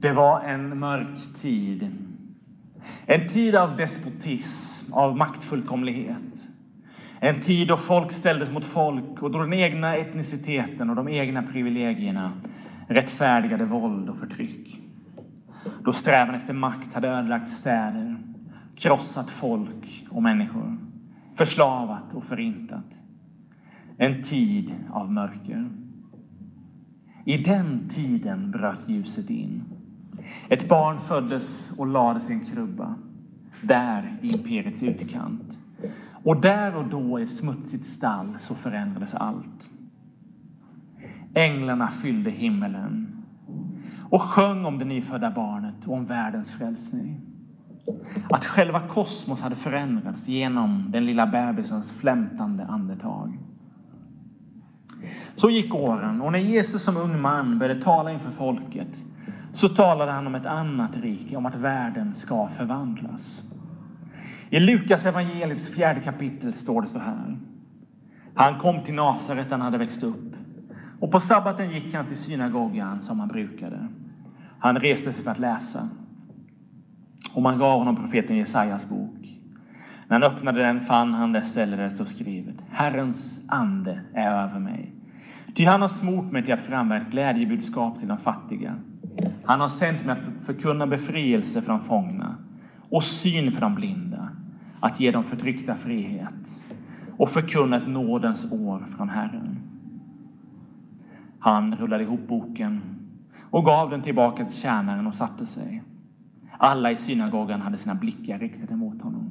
Det var en mörk tid. En tid av despotism, av maktfullkomlighet. En tid då folk ställdes mot folk och då den egna etniciteten och de egna privilegierna rättfärdigade våld och förtryck. Då strävan efter makt hade ödelagt städer, krossat folk och människor, förslavat och förintat. En tid av mörker. I den tiden bröt ljuset in. Ett barn föddes och lades i en krubba, där i imperiets utkant. Och där och då i ett smutsigt stall så förändrades allt. Änglarna fyllde himmelen och sjöng om det nyfödda barnet och om världens frälsning. Att själva kosmos hade förändrats genom den lilla bebisens flämtande andetag. Så gick åren och när Jesus som ung man började tala inför folket så talade han om ett annat rike, om att världen ska förvandlas. I Lukas evangeliets fjärde kapitel står det så här. Han kom till Nasaret där han hade växt upp och på sabbaten gick han till synagogan som han brukade. Han reste sig för att läsa. Och man gav honom profeten Jesajas bok. När han öppnade den fann han det ställe där det stod skrivet. Herrens ande är över mig. Ty han har smort mig till att framföra ett glädjebudskap till de fattiga. Han har sänt mig att förkunna befrielse för de fångna och syn för de blinda, att ge de förtryckta frihet och förkunna ett nådens år från Herren. Han rullade ihop boken och gav den tillbaka till tjänaren och satte sig. Alla i synagogan hade sina blickar riktade mot honom.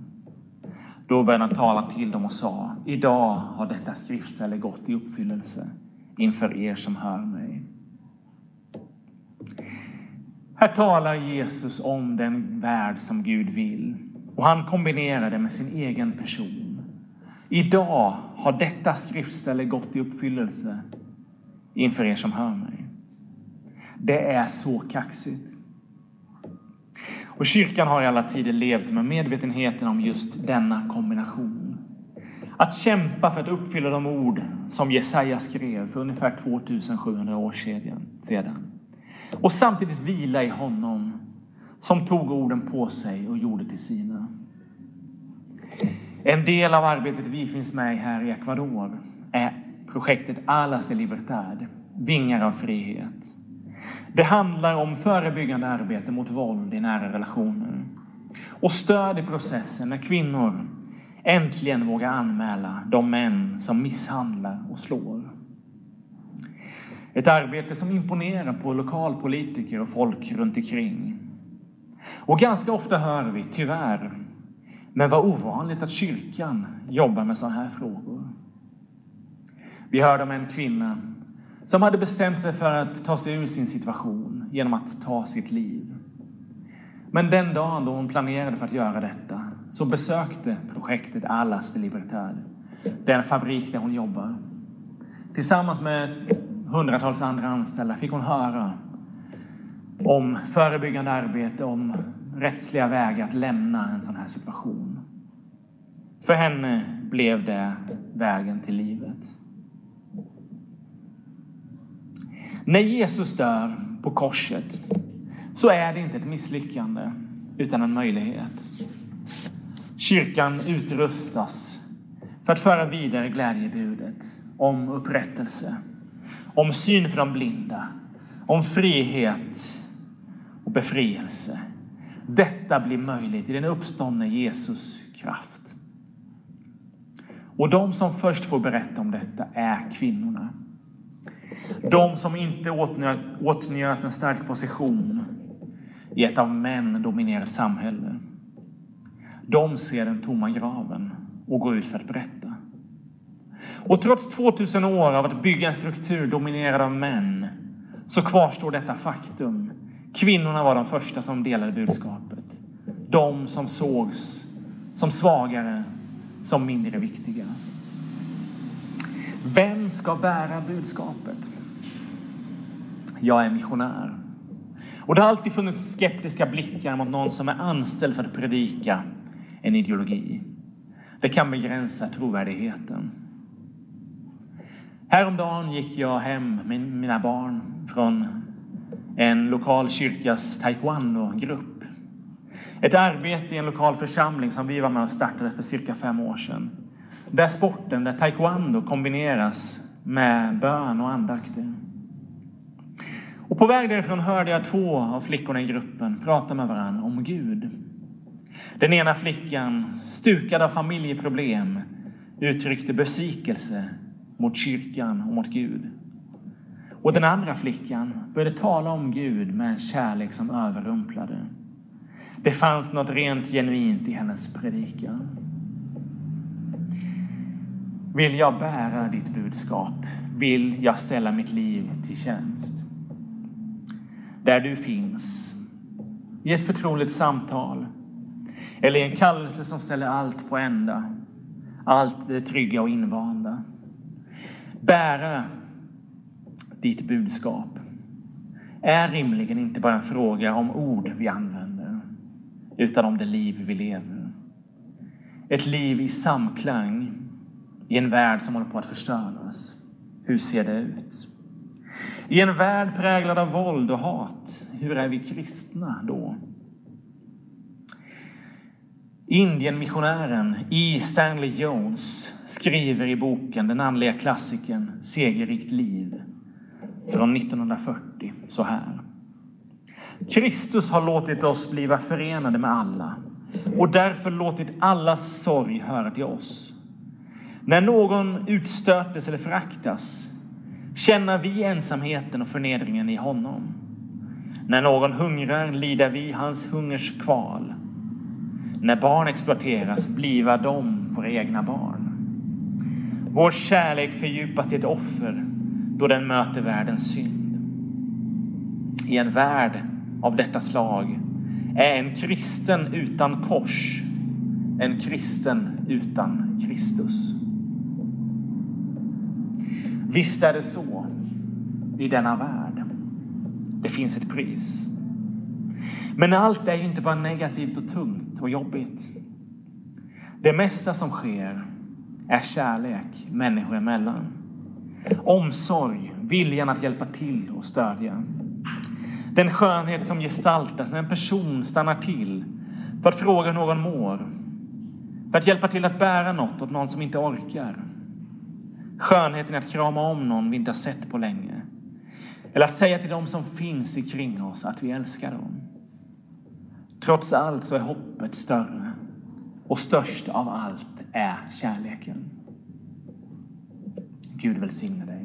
Då började han tala till dem och sa, idag har detta skriftställe gått i uppfyllelse inför er som hör mig. Här talar Jesus om den värld som Gud vill och han kombinerar det med sin egen person. Idag har detta skriftställe gått i uppfyllelse inför er som hör mig. Det är så kaxigt. Och kyrkan har i alla tider levt med medvetenheten om just denna kombination. Att kämpa för att uppfylla de ord som Jesaja skrev för ungefär 2700 år sedan. Och samtidigt vila i honom som tog orden på sig och gjorde till sina. En del av arbetet vi finns med här i Ecuador är projektet Alas de Libertad, Vingar av frihet. Det handlar om förebyggande arbete mot våld i nära relationer och stöd i processen när kvinnor äntligen vågar anmäla de män som misshandlar och slår. Ett arbete som imponerar på lokalpolitiker och folk runt omkring. Och ganska ofta hör vi, tyvärr, men vad ovanligt att kyrkan jobbar med sådana här frågor. Vi hörde om en kvinna som hade bestämt sig för att ta sig ur sin situation genom att ta sitt liv. Men den dagen då hon planerade för att göra detta så besökte projektet Alas de Libertad den fabrik där hon jobbar. Tillsammans med hundratals andra anställda fick hon höra om förebyggande arbete, om rättsliga vägar att lämna en sån här situation. För henne blev det vägen till livet. När Jesus dör på korset så är det inte ett misslyckande utan en möjlighet. Kyrkan utrustas för att föra vidare glädjebudet om upprättelse, om syn för de blinda, om frihet och befrielse. Detta blir möjligt i den uppståndne Jesus kraft. Och de som först får berätta om detta är kvinnorna. De som inte åtnjöt, åtnjöt en stark position i ett av män dominerat samhälle. De ser den tomma graven och går ut för att berätta. Och trots 2000 år av att bygga en struktur dominerad av män så kvarstår detta faktum. Kvinnorna var de första som delade budskapet. De som sågs som svagare, som mindre viktiga. Vem ska bära budskapet? Jag är missionär. Och det har alltid funnits skeptiska blickar mot någon som är anställd för att predika en ideologi. Det kan begränsa trovärdigheten. Häromdagen gick jag hem med mina barn från en lokal kyrkas taekwondo-grupp. Ett arbete i en lokal församling som vi var med och startade för cirka fem år sedan. Där sporten, där taekwondo kombineras med bön och andakter. Och på väg därifrån hörde jag två av flickorna i gruppen prata med varandra om Gud. Den ena flickan, stukad av familjeproblem, uttryckte besvikelse mot kyrkan och mot Gud. Och den andra flickan började tala om Gud med en kärlek som överrumplade. Det fanns något rent genuint i hennes predikan. Vill jag bära ditt budskap? Vill jag ställa mitt liv till tjänst? Där du finns, i ett förtroligt samtal eller i en kallelse som ställer allt på ända, allt det trygga och invanda. Bära ditt budskap är rimligen inte bara en fråga om ord vi använder, utan om det liv vi lever. Ett liv i samklang i en värld som håller på att förstöras. Hur ser det ut? I en värld präglad av våld och hat, hur är vi kristna då? Indienmissionären E. Stanley Jones skriver i boken Den andliga klassikern Segerrikt liv från 1940 så här. Kristus har låtit oss bliva förenade med alla och därför låtit allas sorg höra till oss. När någon utstötes eller föraktas känner vi ensamheten och förnedringen i honom. När någon hungrar lider vi hans hungers kval. När barn exploateras bliva de våra egna barn. Vår kärlek fördjupas i ett offer då den möter världens synd. I en värld av detta slag är en kristen utan kors en kristen utan Kristus. Visst är det så i denna värld. Det finns ett pris. Men allt är ju inte bara negativt och tungt och jobbigt. Det mesta som sker är kärlek människor emellan. Omsorg, viljan att hjälpa till och stödja. Den skönhet som gestaltas när en person stannar till för att fråga hur någon mår. För att hjälpa till att bära något åt någon som inte orkar. Skönheten i att krama om någon vi inte har sett på länge. Eller att säga till dem som finns kring oss att vi älskar dem. Trots allt så är hoppet större och störst av allt är kärleken. Gud välsigne dig.